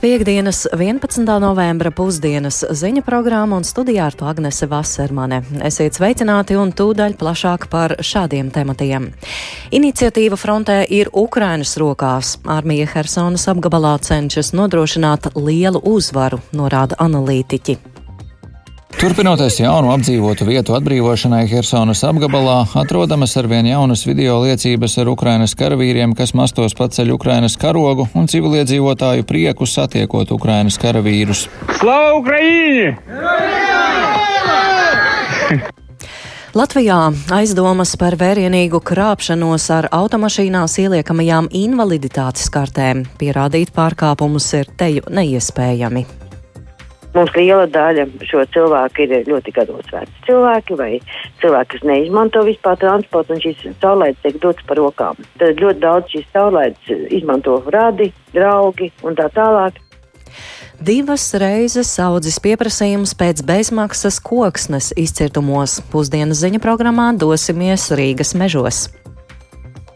piekdienas 11. novembra pusdienas ziņu programma un studijā ar to Agnese Vasermane. Esiet sveicināti un tūdaļ plašāk par šādiem tematiem. Iniciatīva frontē ir Ukrainas rokās. Armija Hersonas apgabalā cenšas nodrošināt lielu uzvaru, norāda analītiķi. Turpinoties jaunu apdzīvotu vietu atbrīvošanai Hersonas apgabalā, atrodamas arvien jaunas video liecības ar Ukrainas karavīriem, kas mastos paceļ Ukrainas karogu un civiliedzīvotāju prieku satiekot Ukrainas karavīrus. Slava Ukraiņi! Latvijā aizdomas par vērienīgu krāpšanos ar automašīnās ieliekamajām invaliditātes kartēm pierādīt pārkāpumus ir teju neiespējami. Mums liela daļa šo cilvēku ir ļoti gados veci cilvēki vai cilvēki, kas neizmanto vispār transportu, un šīs saulētas tiek dotas par rokām. Tad ļoti daudz šīs saulētas izmanto radi, draugi un tā tālāk. Divas reizes audzis pieprasījums pēc bezmaksas koksnes izcirtumos. Pusdienas ziņa programmā dosimies Rīgas mežos.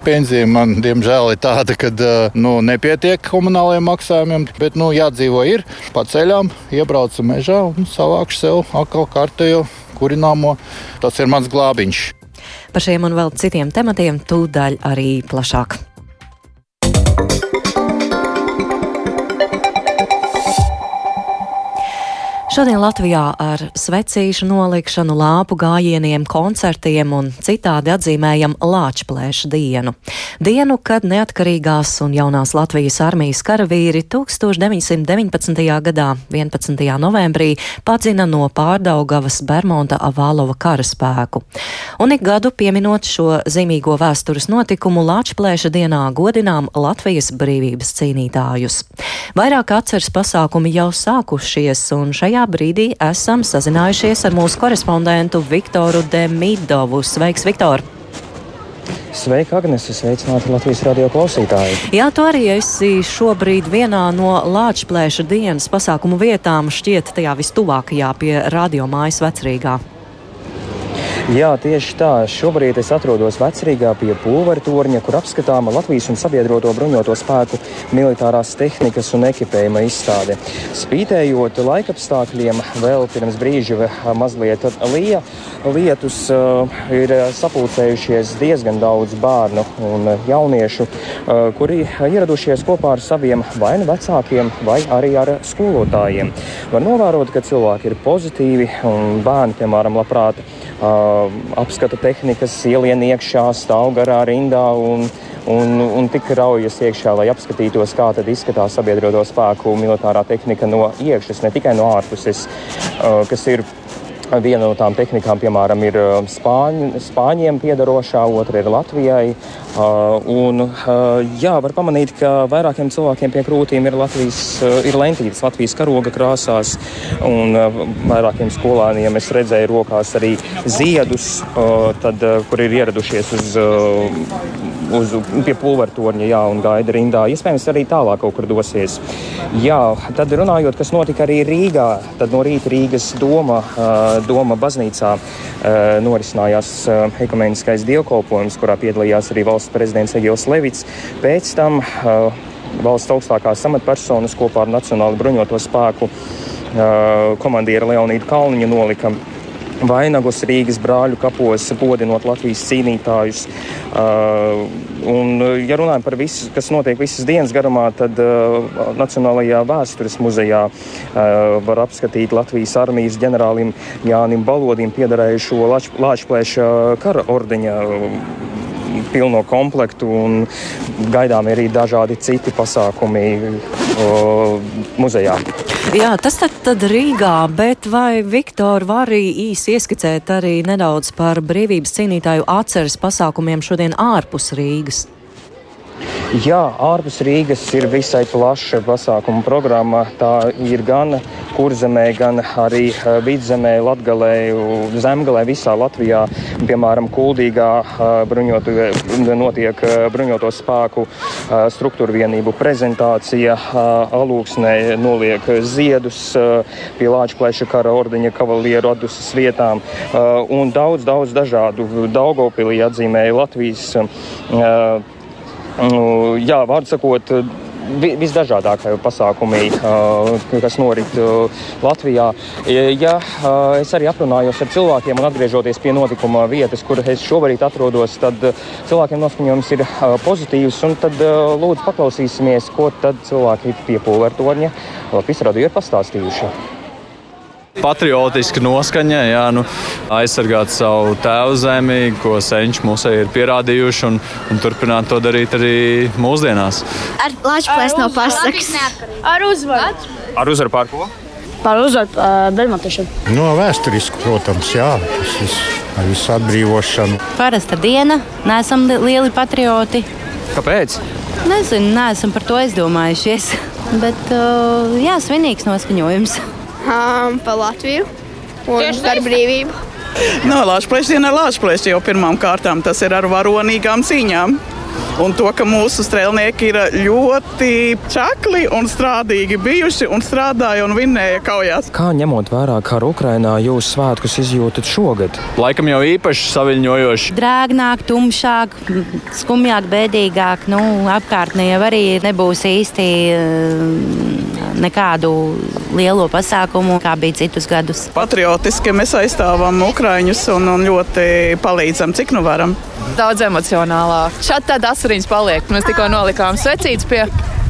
Pensija man, diemžēl, ir tāda, ka nu, nepietiek komunālajiem maksājumiem, bet nu, jādzīvo ir. Pa ceļām iebraucu mežā un savākšu sev atkal kārtējo kurināmo. Tas ir mans glābiņš. Par šiem un vēl citiem tematiem tūdaļ arī plašāk. Šodien Latvijā ar svecīšu nolikšanu, lāpu gājieniem, koncertiem un citādi atzīmējam Lāčplēša dienu. Dienu, kad neatkarīgās un jaunās Latvijas armijas karavīri 1919. gadā 11. novembrī padzina no Pārdaugavas Bermonta Avālova karaspēku. Un ik gadu pieminot šo zīmīgo vēstures notikumu Lāčplēša dienā godinām Latvijas brīvības cīnītājus. Vairāk atceres pasākumi jau sākušies un šajā šajā brīdī esam sazinājušies ar mūsu korespondentu Viktoru Demidovu. Sveiks, Viktor! Sveika, Agnese! Sveicināti Latvijas radio klausītāji! Jā, tu arī esi šobrīd vienā no Lāčplēša dienas pasākumu vietām, šķiet tajā vistuvākajā pie radio mājas vecrīgā. Jā, tieši tā. Šobrīd es atrodos vecrīgā pie pulveru torņa, kur apskatāma Latvijas un sabiedroto bruņoto spēku militārās tehnikas un ekipējuma izstāde. Spītējot laikapstākļiem, vēl pirms brīža mazliet lija, lietus uh, ir sapulcējušies diezgan daudz bērnu un jauniešu, uh, kuri ieradušies kopā ar saviem vai nu vecākiem, vai arī ar skolotājiem. Var novērot, ka cilvēki ir pozitīvi un bērni, piemēram, labprāt apskata tehnikas, ielien iekšā, stāv garā rindā un, un, un tik raujas iekšā, lai apskatītos, kā izskatās sabiedroto spēku militārā tehnika no iekšas, ne tikai no ārpuses, kas ir Viena no tām tehnikām, piemēram, ir spāņi, Spāņiem piedarošā, otra ir Latvijai. Un, jā, var pamanīt, ka vairākiem cilvēkiem pie krūtīm ir, Latvijas, ir lentītes Latvijas karoga krāsās, un vairākiem skolāniem es redzēju rokās arī ziedus, tad, kur ir ieradušies uz uz, pie pulvertorņa, jā, un gaida rindā. Iespējams, arī tālāk kaut kur dosies. Jā, tad runājot, kas notika arī Rīgā, tad no rīta Rīgas doma, doma baznīcā norisinājās ekumeniskais dievkalpojums, kurā piedalījās arī valsts prezidents Egils Levits. Pēc tam valsts augstākās amatpersonas kopā ar Nacionālo bruņoto spēku komandieru Leonīdu Kalniņu nolika vainagus Rīgas brāļu kapos, godinot Latvijas cīnītājus. Uh, un, ja runājam par visu, kas notiek visas dienas garumā, tad uh, Nacionālajā vēstures muzejā uh, var apskatīt Latvijas armijas ģenerālim Jānim Balodim piederējušo Lāčplēša kara ordeņa pilno komplektu gaidām arī dažādi citi pasākumi o, muzejā. Jā, tas tad, tad Rīgā, bet vai Viktor var arī īsi ieskicēt arī nedaudz par brīvības cīnītāju atceres pasākumiem šodien ārpus Rīgas? Jā, ārpus Rīgas ir visai plaša pasākuma programma. Tā ir gan kurzemē, gan arī eh, vidzemē, latgalē, zemgalē, visā Latvijā. Piemēram, Kuldīgā eh, bruņotu, notiek eh, bruņoto spēku struktūra vienību prezentācija. Alūksnē noliek ziedus pie Lāčplēša kara ordeņa kavalieru atdusas vietām un daudz, daudz dažādu. Daugopilī atzīmēja Latvijas jā, vārdu sakot, visdažādākie pasākumi, kas norit Latvijā. Ja es arī aprunājos ar cilvēkiem un atgriežoties pie notikuma vietas, kur es šobrīd atrodos, tad cilvēkiem noskaņojums ir pozitīvs. Tad lūdzu paklausīsimies, ko cilvēki pie pulvertorņa Latvijas radio ir pastāstījuši patriotiska noskaņa, jā, nu, aizsargāt savu tēvu zemi, ko senči mums ir pierādījuši, un, un turpināt to darīt arī mūsdienās. Ar Latvijas no pasakas. Ar uzvaru. Ar uzvaru pār ko? Par uzvaru uh, Bermatiešanu. No vēsturisku, protams, jā. Tas viss ar visu atbrīvošanu. Parasta diena, neesam lieli patrioti. Kāpēc? Nezinu, neesam par to aizdomājušies. Bet, uh, jā, svinīgs noskaņojums um, par Latviju un par brīvību. No Latvijas diena ir Latvijas jau pirmām kārtām. Tas ir ar varonīgām cīņām. Un to, ka mūsu strēlnieki ir ļoti čakli un strādīgi bijuši un strādāja un vinnēja kaujās. Kā ņemot vērā karu Ukrainā, jūs svētkus izjūtat šogad? Laikam jau īpaši saviņojoši. Drēgnāk, tumšāk, skumjāk, bēdīgāk. Nu, apkārtnē jau arī nebūs īsti nekādu lielo pasākumu, kā bija citus gadus. Patriotiski mēs aizstāvam Ukraiņus un, un ļoti palīdzam, cik nu varam. Daudz emocionālāk. Šādi tāda asariņas paliek. Mēs tikko nolikām svecītes pie,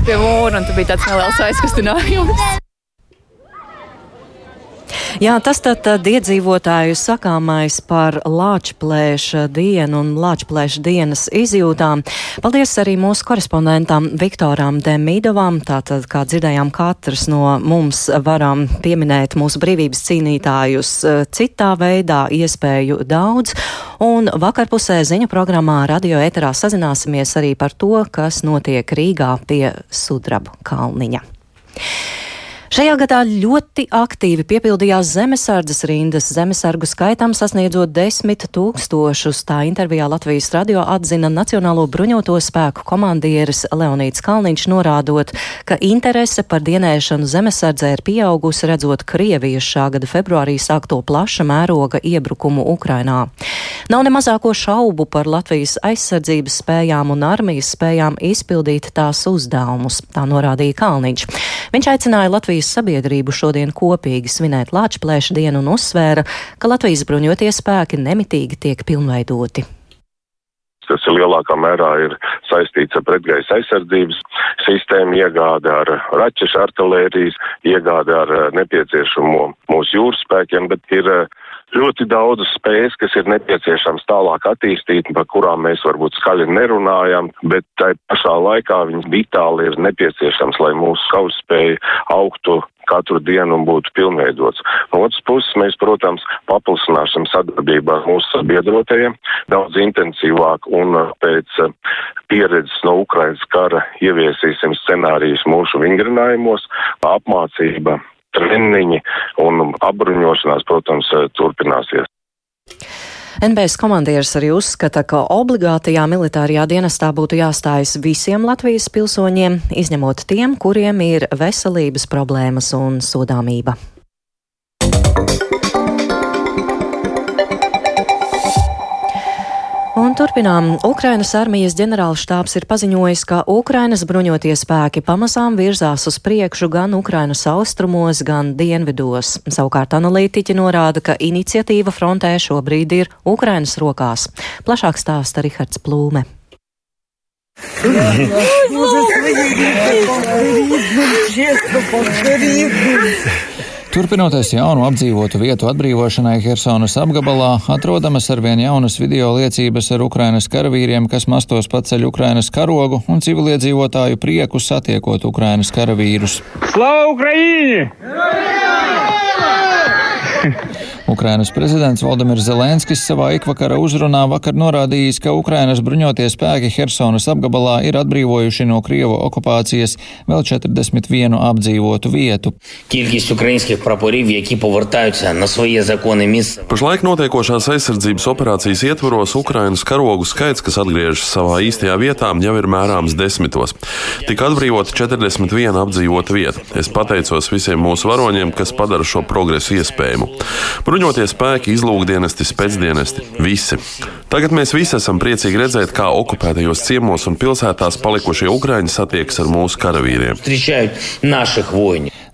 pie mūra, un tas bija tāds neliels aizkustinājums. Jā, tas tad, iedzīvotāju sakāmais par Lāčplēša dienu un Lāčplēša dienas izjūtām. Paldies arī mūsu korespondentam Viktoram Demīdovam. Tātad, kā dzirdējām, katrs no mums varam pieminēt mūsu brīvības cīnītājus eh, citā veidā, iespēju daudz. Un vakarpusē ziņu programmā Radio Eterā sazināsimies arī par to, kas notiek Rīgā pie Sudrabu kalniņa. Šajā gadā ļoti aktīvi piepildījās zemesardzes rindas, zemesargu skaitam sasniedzot desmit tūkstošus. Tā intervijā Latvijas radio atzina Nacionālo bruņoto spēku komandieris Leonīts Kalniņš, norādot, ka interese par dienēšanu zemesardzē ir pieaugusi redzot Krievijas šā gada februārī sākto plaša mēroga iebrukumu Ukrainā. Nav ne mazāko šaubu par Latvijas aizsardzības spējām un armijas spējām izpildīt tās uzdevumus, tā norādīja Kalniņš. Viņš aicināja Latvijas Latvijas sabiedrību šodien kopīgi svinēt Lāčplēša dienu un uzsvēra, ka Latvijas bruņotie spēki nemitīgi tiek pilnveidoti. Kas lielākā mērā ir saistīts ar pretgaisa aizsardzības sistēmu, iegāde ar raķešu artilērijas, iegāde ar nepieciešamo mūsu jūras spēkiem, bet ir ļoti daudzas spējas, kas ir nepieciešams tālāk attīstīt, par kurām mēs varbūt skaļi nerunājam, bet tai pašā laikā viņas vitāli ir nepieciešams, lai mūsu kauspēja augtu katru dienu un būtu pilnveidots. No otras puses, mēs, protams, paplašināsim sadarbību ar mūsu sabiedrotajiem daudz intensīvāk un uh, pēc uh, pieredzes no Ukrainas kara ieviesīsim scenārijus mūsu vingrinājumos, apmācība, treniņi un apbruņošanās, protams, eh, turpināsies. NBS komandieris arī uzskata, ka obligātajā militārajā dienestā būtu jāstājas visiem Latvijas pilsoņiem, izņemot tiem, kuriem ir veselības problēmas un sodāmība. Un turpinām. Ukrainas armijas ģenerālštābs ir paziņojis, ka Ukrainas bruņotie spēki pamazām virzās uz priekšu gan Ukrainas austrumos, gan dienvidos. Savukārt analītiķi norāda, ka iniciatīva frontē šobrīd ir Ukrainas rokās. Plašāk stāsta Rihards Plūme. Turpinoties jaunu apdzīvotu vietu atbrīvošanai Hersonas apgabalā, atrodamas arvien jaunas video liecības ar Ukrainas karavīriem, kas mastos paceļ Ukrainas karogu un civiliedzīvotāju prieku satiekot Ukrainas karavīrus. Slava Ukraini! Ukrainas prezidents Valdemirs Zelenskis savā ikvakara uzrunā vakar norādījis, ka Ukrainas bruņotie spēki Hersonas apgabalā ir atbrīvojuši no Krievu okupācijas vēl 41 apdzīvotu vietu. Pašlaik notiekošās aizsardzības operācijas ietvaros Ukrainas karogu skaits, kas atgriežas savā īstajā vietā, jau ir mērāms desmitos. Tika atbrīvota 41 apdzīvota vieta. Es pateicos visiem mūsu varoņiem, kas padara šo progresu iespējamu. Bruņoties spēki, izlūkdienesti, spēcdienesti - visi. Tagad mēs visi esam priecīgi redzēt, kā okupētajos ciemos un pilsētās palikušie ukraiņi satiekas ar mūsu karavīriem.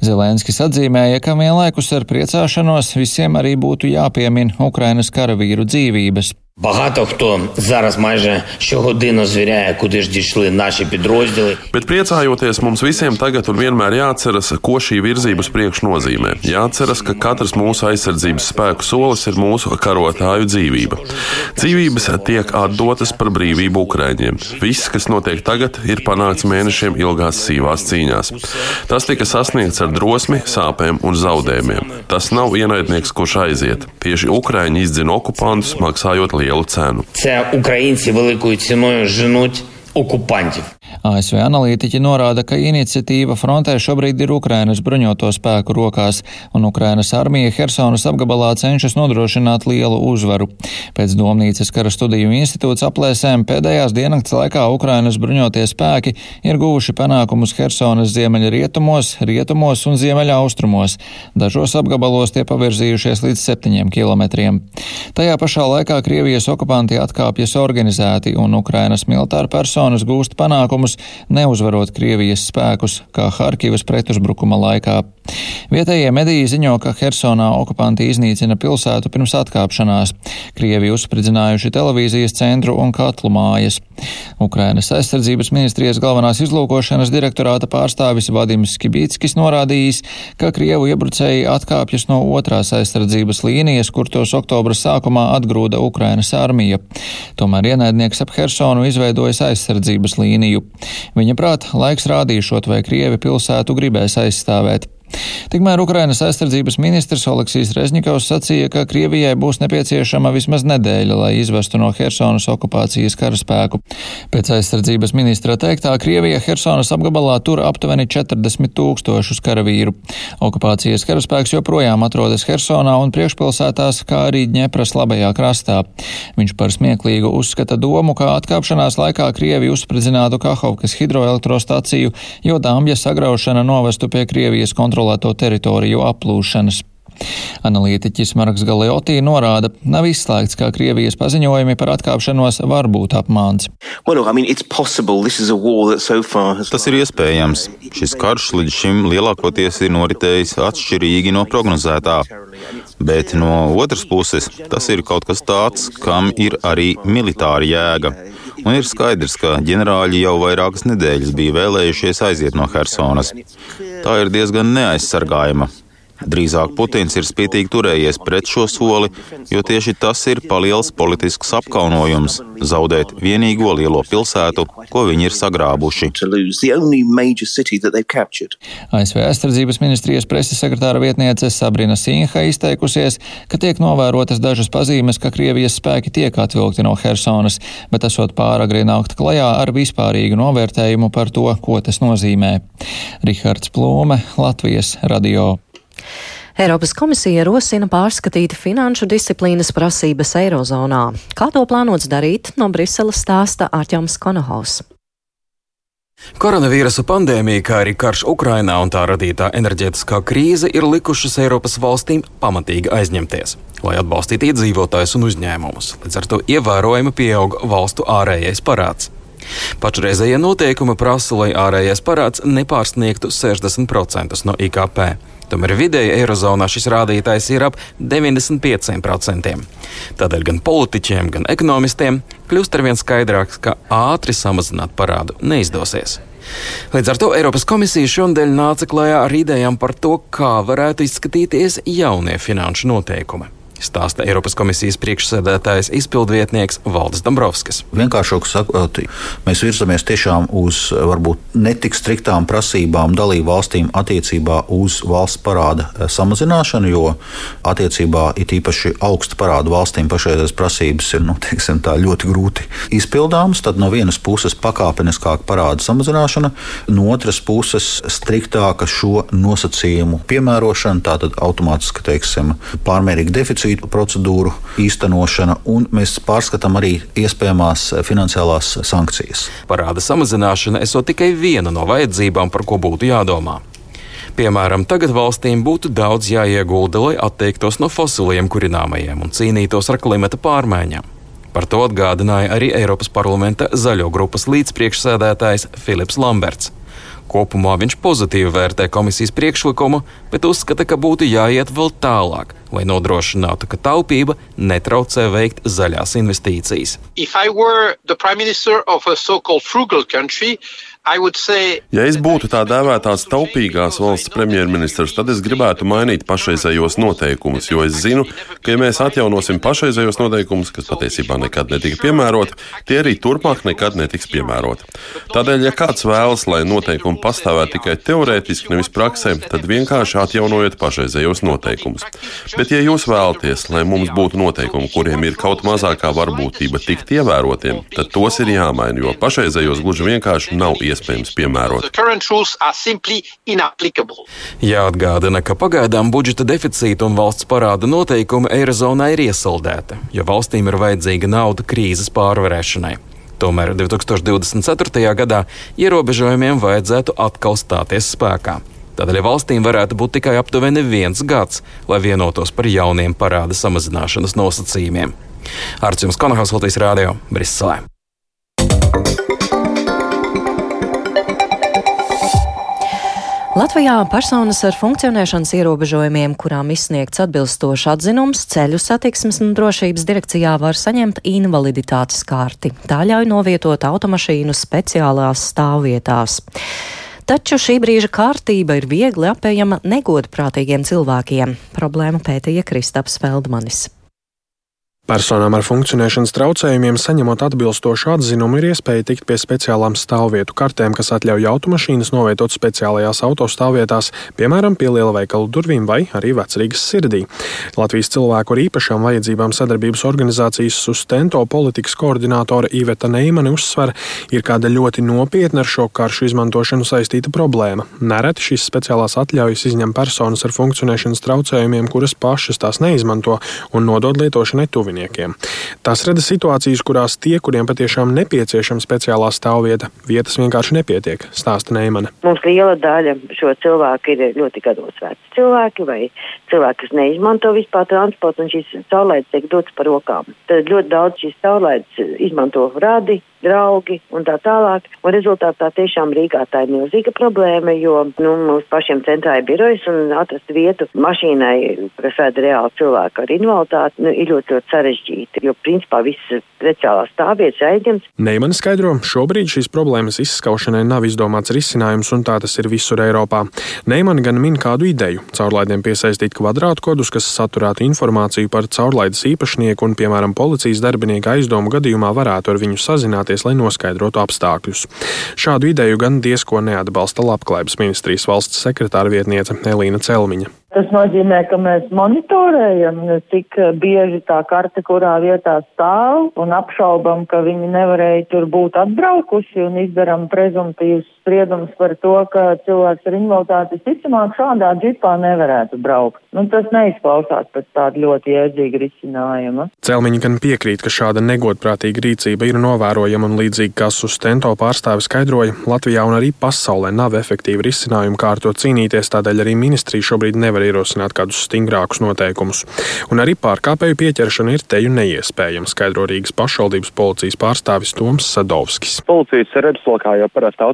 Zelenskis atzīmēja, ka vienlaikus ar priecāšanos visiem arī būtu jāpiemina Ukrainas karavīru dzīvības. Багато хто зараз майже щогодину звіряє, куди ж дійшли наші підрозділи. Bet priecājoties, mums visiem tagad un vienmēr jāatceras, ko šī virzība uz priekšu nozīmē. Jāatceras, ka katrs mūsu aizsardzības spēku solis ir mūsu karotāju dzīvība. Dzīvības tiek atdotas par brīvību Ukraiņiem. Viss, kas notiek tagad, ir panākts mēnešiem ilgās sīvās cīņās. Tas tika sasniegts ar drosmi, sāpēm un zaudējumiem. Tas nav ienaidnieks, kurš aiziet. Tieši Ukraiņi izdzina okupantus, maksājot lielu Lielu цену. Це українці великою ціною женуть окупантів. ASV analītiķi norāda, ka iniciatīva frontē šobrīd ir Ukrainas bruņoto spēku rokās, un Ukrainas armija Hersonas apgabalā cenšas nodrošināt lielu uzvaru. Pēc Domnīcas kara studiju institūts aplēsēm pēdējās diennakts laikā Ukrainas bruņotie spēki ir guvuši panākumus Hersonas ziemeļa rietumos, rietumos un ziemeļa austrumos. Dažos apgabalos tie pavirzījušies līdz septiņiem kilometriem. Tajā pašā laikā Krievijas okupanti atkāpjas organizēti, un Ukrainas militāra personas gūst panākumus neuzvarot Krievijas spēkus, kā Harkivas pretuzbrukuma laikā. Vietējie mediji ziņo, ka Hersonā okupanti iznīcina pilsētu pirms atkāpšanās. Krievi uzspridzinājuši televīzijas centru un katlu mājas. Ukrainas aizsardzības ministrijas galvenās izlūkošanas direktorāta pārstāvis Vadims Skibītskis norādījis, ka Krievu iebrucēji atkāpjas no otrās aizsardzības līnijas, kur tos oktobra sākumā atgrūda Ukrainas armija. Tomēr ienaidnieks ap Hersonu izveidojas aizsardzības līniju. Viņa prāt, laiks rādīšot, vai Krievi pilsētu gribēs aizstāvēt. Tikmēr Ukrainas aizsardzības ministrs Oleksijas Rezņikovs sacīja, ka Krievijai būs nepieciešama vismaz nedēļa, lai izvestu no Hersonas okupācijas karaspēku. Pēc aizsardzības ministra teiktā, Krievija Hersonas apgabalā tur aptuveni 40 tūkstošus karavīru. Okupācijas karaspēks joprojām atrodas Hersonā un priekšpilsētās, kā arī Ņepras labajā krastā. Viņš par smieklīgu uzskata domu, ka atkāpšanās laikā Krievi uzspridzinātu Kahovkas hidroelektrostaciju, jo dāmbja sagraušana novestu pie Krievijas kontrolas kontrolēto teritoriju aplūšanas. Analītiķis Marks Galeotī norāda, nav izslēgts, ka Krievijas paziņojumi par atkāpšanos var būt apmāns. Tas ir iespējams. Šis karš līdz šim lielākoties ir noritējis atšķirīgi no prognozētā. Bet no otras puses, tas ir kaut kas tāds, kam ir arī militāra jēga. Un ir skaidrs, ka ģenerāļi jau vairākas nedēļas bija vēlējušies aiziet no Helsonas. Tā ir diezgan neaizsargājama. Drīzāk Putins ir spītīgi turējies pret šo soli, jo tieši tas ir paliels politisks apkaunojums - zaudēt vienīgo lielo pilsētu, ko viņi ir sagrābuši. ASV aizsardzības ministrijas preses sekretāra vietniece Sabrina Sinha izteikusies, ka tiek novērotas dažas pazīmes, ka Krievijas spēki tiek atvilkti no Helsonas, bet esot pāragri nākt klajā ar vispārīgu novērtējumu par to, ko tas nozīmē. Rihards Plūme, Latvijas radio. Eiropas komisija rosina pārskatīt finanšu disciplīnas prasības Eirozonā. Kā to plānots darīt, no Briseles stāsta Ārķams Konohaus. Koronavīrusa pandēmija, kā arī karš Ukrainā un tā radītā enerģētiskā krīze ir likušas Eiropas valstīm pamatīgi aizņemties, lai atbalstītu iedzīvotājus un uzņēmumus. Līdz ar to ievērojami pieaug valstu ārējais parāds. Pašreizējie noteikumi prasa, lai ārējais parāds nepārsniegtu 60% no IKP. Tomēr vidēji Eirozonā šis rādītājs ir ap 95%. Tādēļ gan politiķiem, gan ekonomistiem kļūst arvien skaidrāks, ka ātri samazināt parādu neizdosies. Līdz ar to Eiropas komisija šonadēļ nāca klajā ar idejām par to, kā varētu izskatīties jaunie finanšu noteikumi stāsta Eiropas komisijas priekšsēdētājs izpildvietnieks Valdis Dombrovskis. Vienkāršāk sakot, mēs virzamies tiešām uz varbūt netik striktām prasībām dalību valstīm attiecībā uz valsts parāda samazināšanu, jo attiecībā it īpaši augsta parāda valstīm pašreizējās prasības ir nu, teiksim, ļoti grūti izpildāmas. Tad no vienas puses pakāpeniskāka parāda samazināšana, no otras puses striktāka šo nosacījumu piemērošana, tātad automātiski teiksim, pārmērīga deficīta depozītu procedūru īstenošana, un mēs pārskatām arī iespējamās finansiālās sankcijas. Parāda samazināšana esot tikai viena no vajadzībām, par ko būtu jādomā. Piemēram, tagad valstīm būtu daudz jāiegulda, lai atteiktos no fosiliem kurināmajiem un cīnītos ar klimata pārmaiņām. Par to atgādināja arī Eiropas parlamenta zaļo grupas līdzpriekšsēdētājs Filips Lamberts. Kopumā viņš pozitīvi vērtē komisijas priekšlikumu, bet uzskata, ka būtu jāiet vēl tālāk, lai nodrošinātu, ka taupība netraucē veikt zaļās investīcijas. Country, Ja es būtu tā dēvētās taupīgās valsts premjerministrs, tad es gribētu mainīt pašreizējos noteikumus, jo es zinu, ka, ja mēs atjaunosim pašreizējos noteikumus, kas patiesībā nekad netika piemēroti, tie arī turpmāk nekad netiks piemēroti. Tādēļ, ja kāds vēlas, lai noteikumi pastāvētu tikai teorētiski, nevis praksē, tad vienkārši atjaunojiet pašreizējos noteikumus. Bet, ja jūs vēlaties, lai mums būtu noteikumi, kuriem ir kaut mazākā varbūtība tikt ievērotiem, tad tos ir jāmaina, jo pašreizējos gluži vienkārši nav iespējams iespējams piemērot. Jāatgādina, ka pagaidām budžeta deficīta un valsts parāda noteikumi Eirozonā ir iesaldēti, jo valstīm ir vajadzīga nauda krīzes pārvarēšanai. Tomēr 2024. gadā ierobežojumiem vajadzētu atkal stāties spēkā. Tādēļ valstīm varētu būt tikai aptuveni viens gads, lai vienotos par jauniem parāda samazināšanas nosacījumiem. Ar jums Konahas Latvijas Rādio Briselē. Latvijā personas ar funkcionēšanas ierobežojumiem, kurām izsniegts atbilstošs atzinums, ceļu satiksmes un drošības direkcijā var saņemt invaliditātes karti. Tā ļauj novietot automašīnu speciālās stāvvietās. Taču šī brīža kārtība ir viegli apējama negodprātīgiem cilvēkiem. Problēmu pētīja Kristaps Feldmanis. Personām ar funkcionēšanas traucējumiem, saņemot atbilstošu atzinumu, ir iespēja tikt pie speciālām stāvvietu kartēm, kas atļauj automašīnas novietot speciālajās autostāvvietās, piemēram, pie lielveikalu durvīm vai arī vecrīgas sirdī. Latvijas cilvēku ar īpašām vajadzībām sadarbības organizācijas Sustento politikas koordinātore Iveta Neimane uzsver, ir kāda ļoti nopietna ar šo karšu izmantošanu saistīta problēma. Nereti šīs speciālās atļaujas izņem personas ar funkcionēšanas traucējumiem, kuras pašas tās neizmanto un nodod lietošanai tuviniekiem darbiniekiem. Tas rada situācijas, kurās tie, kuriem patiešām nepieciešama speciālā stāvvieta, vietas vienkārši nepietiek, stāsta Neimane. Mums liela daļa šo cilvēku ir ļoti gados veci cilvēki vai cilvēki, kas neizmanto vispār transportu, un šīs caurlaides tiek dotas par rokām. Tad ļoti daudz šīs caurlaides izmanto radi, draugi un tā tālāk. Un rezultātā tiešām Rīgā tā ir milzīga problēma, jo nu, mums pašiem centrā ir birojas un atrast vietu mašīnai, kas vēd reāli cilvēku ar invaliditāti, nu, ir ļoti, ļoti sarežģīti, jo principā viss speciālās stāvvietas aizņemts. Neimani skaidro, šobrīd šīs problēmas izskaušanai nav izdomāts risinājums, un tā tas ir visur Eiropā. Neimani gan min kādu ideju - caurlaidiem piesaistīt kvadrātkodus, kas saturētu informāciju par caurlaides īpašnieku un, piemēram, policijas darbinieka aizdomu gadījumā varētu ar viņu sazināties sazināties, lai noskaidrotu apstākļus. Šādu ideju gan diezko neatbalsta Labklājības ministrijas valsts sekretāra vietniece Elīna Celmiņa. Tas nozīmē, ka mēs monitorējam, cik bieži tā karte, kurā vietā stāv, un apšaubam, ka viņi nevarēja tur būt atbraukuši un izdaram prezumtīvus spriedumus par to, ka cilvēks ar invaliditāti visticamāk šādā džipā nevarētu braukt. Nu, tas neizklausās pēc tāda ļoti jēdzīga risinājuma. Celmiņa gan piekrīt, ka šāda negodprātīga rīcība ir novērojama un līdzīgi kā sustento pārstāvi skaidroja, Latvijā un arī pasaulē nav efektīva risinājuma, kā ar to cīnīties, tādēļ arī ministrija šobrīd nevar ierosināt kādus stingrākus noteikumus. Un arī pārkāpēju pieķeršana ir teju neiespējama, skaidro Rīgas pašvaldības policijas pārstāvis Toms Sadovskis. Policijas redzeslokā jau parasti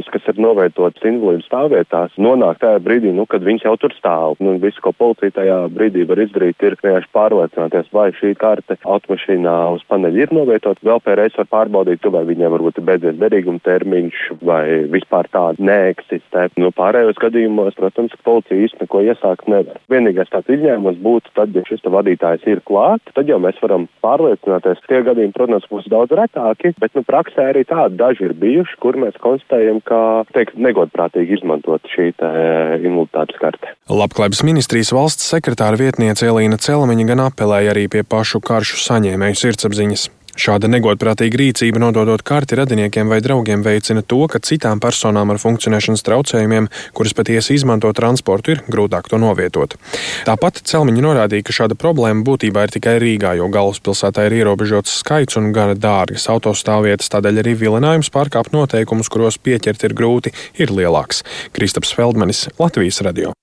automašīnas, kas ir novietojtas invalīdu stāvvietās, nonāk tajā brīdī, nu, kad viņš jau tur stāv. Nu, visu, ko policija tajā brīdī var izdarīt, ir vienkārši pārliecināties, vai šī karte automašīnā uz paneļa ir novietota. Vēl pēreiz var pārbaudīt, vai viņai varbūt ir beidzies derīguma termiņš, vai vispār tāda neeksistē. Nu, pārējos gadījumos, protams, policija īsti neko iesākt sākt nevar. Vienīgais tāds izņēmums būtu tad, ja šis vadītājs ir klāt, tad jau mēs varam pārliecināties. Tie gadījumi, protams, būs daudz retāki, bet nu, praksē arī tādi daži ir bijuši, kur mēs konstatējam, ka teikt, negodprātīgi izmantot šī invaliditātes karte. Labklājības ministrijas valsts sekretāra vietniece Elīna Celmiņa gan apelēja arī pie pašu karšu saņēmēju sirdsapziņas. Šāda negodprātīga rīcība nododot karti radiniekiem vai draugiem veicina to, ka citām personām ar funkcionēšanas traucējumiem, kuras patiesi izmanto transportu, ir grūtāk to novietot. Tāpat Celmiņa norādīja, ka šāda problēma būtībā ir tikai Rīgā, jo galvaspilsētā ir ierobežots skaits un gana dārgas autostāvvietas, tādēļ arī vilinājums pārkāpt noteikumus, kuros pieķert ir grūti, ir lielāks. Kristaps Feldmanis, Latvijas radio.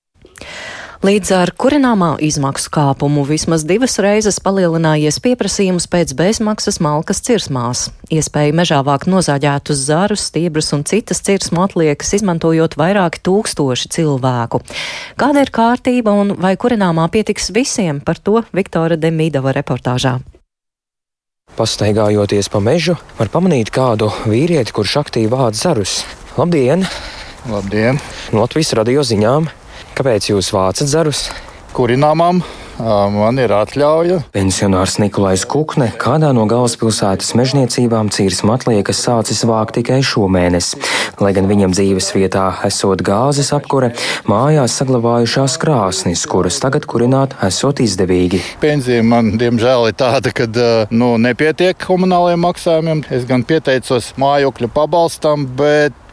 Līdz ar kurināmā izmaksu kāpumu vismaz divas reizes palielinājies pieprasījums pēc bezmaksas malkas cirsmās. Iespēja mežā vākt nozāģētus zarus, stiebrus un citas cirsmu atliekas, izmantojot vairāki tūkstoši cilvēku. Kāda ir kārtība un vai kurināmā pietiks visiem, par to Viktora Demīdova reportāžā. Pastaigājoties pa mežu, var pamanīt kādu vīrieti, kurš aktīvi vāc zarus. Labdien! Labdien! No Latvijas radio ziņām! Kāpēc jūs vācat zarus? Kurināmām man ir atļauja. Pensionārs Nikolais Kukne kādā no galvaspilsētas mežniecībām cīrsma atliekas sācis vākt tikai šomēnes. Lai gan viņam dzīves vietā esot gāzes apkure, mājās saglabājušās krāsnis, kuras tagad kurināt esot izdevīgi. Pensija man, diemžēl, ir tāda, ka nu, nepietiek komunālajiem maksājumiem. Es gan pieteicos mājokļu pabalstam, bet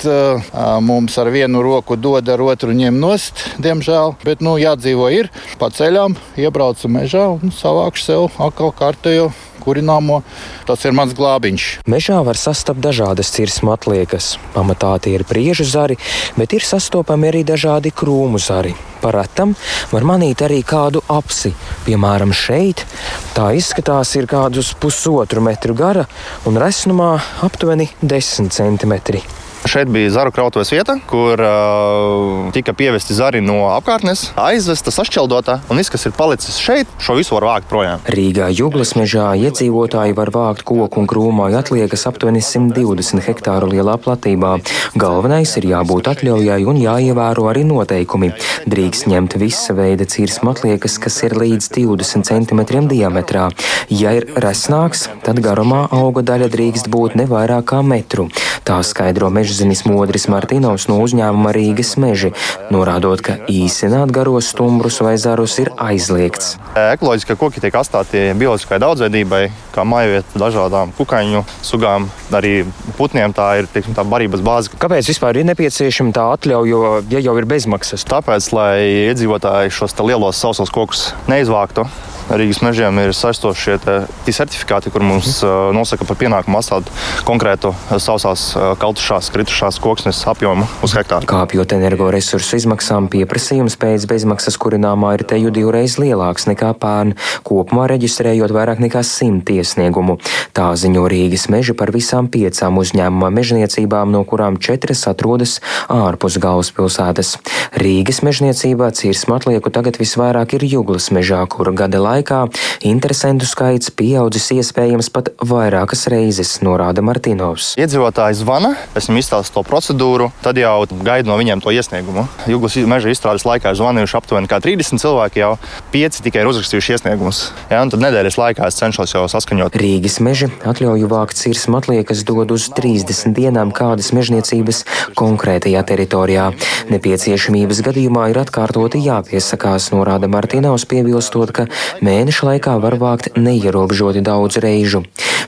mums ar vienu roku dod, ar otru ņem nost, diemžēl. Bet, nu, jādzīvo ir pa ceļām, iebraucu mežā un savākšu sev atkal kārtējo kurināmo. Tas ir mans glābiņš. Mežā var sastapt dažādas cirsmu atliekas. Pamatā tie ir priežu zari, bet ir sastopami arī dažādi krūmu zari. Paratam var manīt arī kādu apsi. Piemēram, šeit tā izskatās ir kādus pusotru metru gara un resnumā aptuveni 10 centimetri. Šeit bija zaru krautuves vieta, kur uh, tika pievesti zari no apkārtnes, aizvesta, sašķeldota, un viss, kas ir palicis šeit, šo visu var vākt projām. Rīgā Juglas mežā iedzīvotāji var vākt koku un krūmāju atliekas aptuveni 120 hektāru lielā platībā. Galvenais ir jābūt atļaujai un jāievēro arī noteikumi. Drīkst ņemt visa veida cirsmu atliekas, kas ir līdz 20 cm diametrā. Ja ir resnāks, tad garumā auga daļa drīkst būt ne vairāk kā metru. Tā skaidro mežzinis Modris Martinovs no uzņēmuma Rīgas meži, norādot, ka īsināt garos stumbrus vai zarus ir aizliegts. Ekoloģiskie koki tiek atstāti bioloģiskai daudzveidībai, kā mājvieta dažādām kukaiņu sugām, arī putniem. Tā ir teiksim, tā barības bāze. Kāpēc vispār ir nepieciešama tā atļauja, ja jau ir bezmaksas? Tāpēc, lai iedzīvotāji šos lielos sausos kokus neizvāktu. Rīgas mežiem ir saistošie certifikāti, kur mums uh, nosaka par pienākumu atstāt konkrētu sausās, kaltušās, kritušās koksnes apjomu uz hektāru. Kāpjot energoresursu izmaksām, pieprasījums pēc bezmaksas kurināmā ir teju divreiz lielāks nekā pērn, kopumā reģistrējot vairāk nekā simt iesniegumu. Tā ziņo Rīgas meži par visām piecām uzņēmuma mežniecībām, no kurām četras atrodas ārpus galvaspilsētas. Rīgas mežniecībā cirsmu atlieku tagad visvairāk ir Juglas mežā, kura gada laikā laikā interesantu skaits pieaudzis iespējams pat vairākas reizes, norāda Martinovs. Iedzīvotāji zvana, es viņam izstāstu to procedūru, tad jau gaidu no viņiem to iesniegumu. Jūglas meža izstrādes laikā ir zvanījuši aptuveni 30 cilvēki, jau 5 tikai ir uzrakstījuši iesniegumus. Ja, tad nedēļas laikā es cenšos jau saskaņot. Rīgas meži atļauju vākt cirsmu atliekas dod uz 30 dienām kādas mežniecības konkrētajā teritorijā. Nepieciešamības gadījumā ir atkārtoti jāpiesakās, norāda Martinovs, piebilstot, ka mēneša laikā var vākt neierobežoti daudz reižu.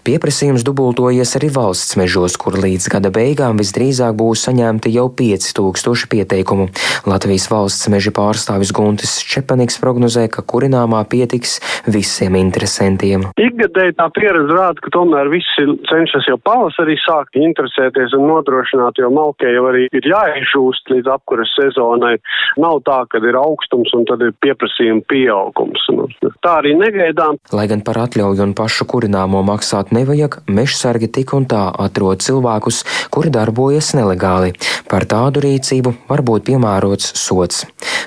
Pieprasījums dubultojies arī valsts mežos, kur līdz gada beigām visdrīzāk būs saņemti jau 5000 pieteikumu. Latvijas valsts meža pārstāvis Guntis Čepaniks prognozē, ka kurināmā pietiks visiem interesantiem. Ikgadēji tā pieredze rāda, ka tomēr visi cenšas jau pavasarī sākt interesēties un nodrošināt, jo malkai jau arī ir jāizžūst līdz apkuras sezonai. Nav tā, ka ir augstums un tad ir pieprasījuma pieaugums. Nu, tā arī negaidām. Lai gan par atļauju un pašu kurināmo maksāt nevajag, mežsargi tik un tā atrod cilvēkus, kuri darbojas nelegāli. Par tādu rīcību var būt piemērots sots.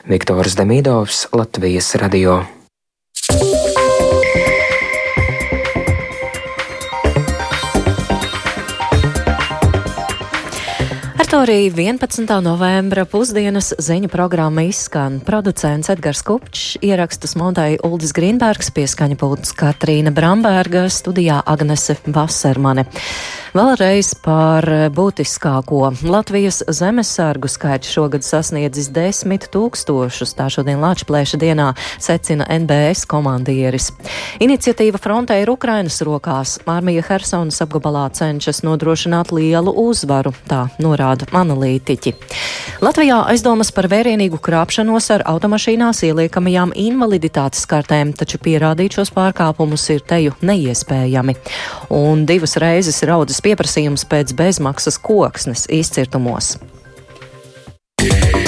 Viktors Demidovs, Latvijas radio. Teritorija 11. novembra pusdienas ziņu programma izskan. Producents Edgars Kupčs, ierakstus montēja Uldis Grīnbergs, pieskaņa pūtas Katrīna Bramberga, studijā Agnese Vasermane. Vēlreiz par būtiskāko. Latvijas zemesargu skaits šogad sasniedzis desmit tūkstošus, tā šodien Lāčplēša dienā secina NBS komandieris. Iniciatīva frontē ir Ukrainas rokās. Armija Hersonas apgabalā cenšas nodrošināt lielu uzvaru, tā norāda analītiķi. Latvijā aizdomas par vērienīgu krāpšanos ar automašīnās ieliekamajām invaliditātes kartēm, taču pierādīt šos pārkāpumus ir teju neiespējami. Un divas reizes ir audzis pieprasījums pēc bezmaksas koksnes izcirtumos. Yeah.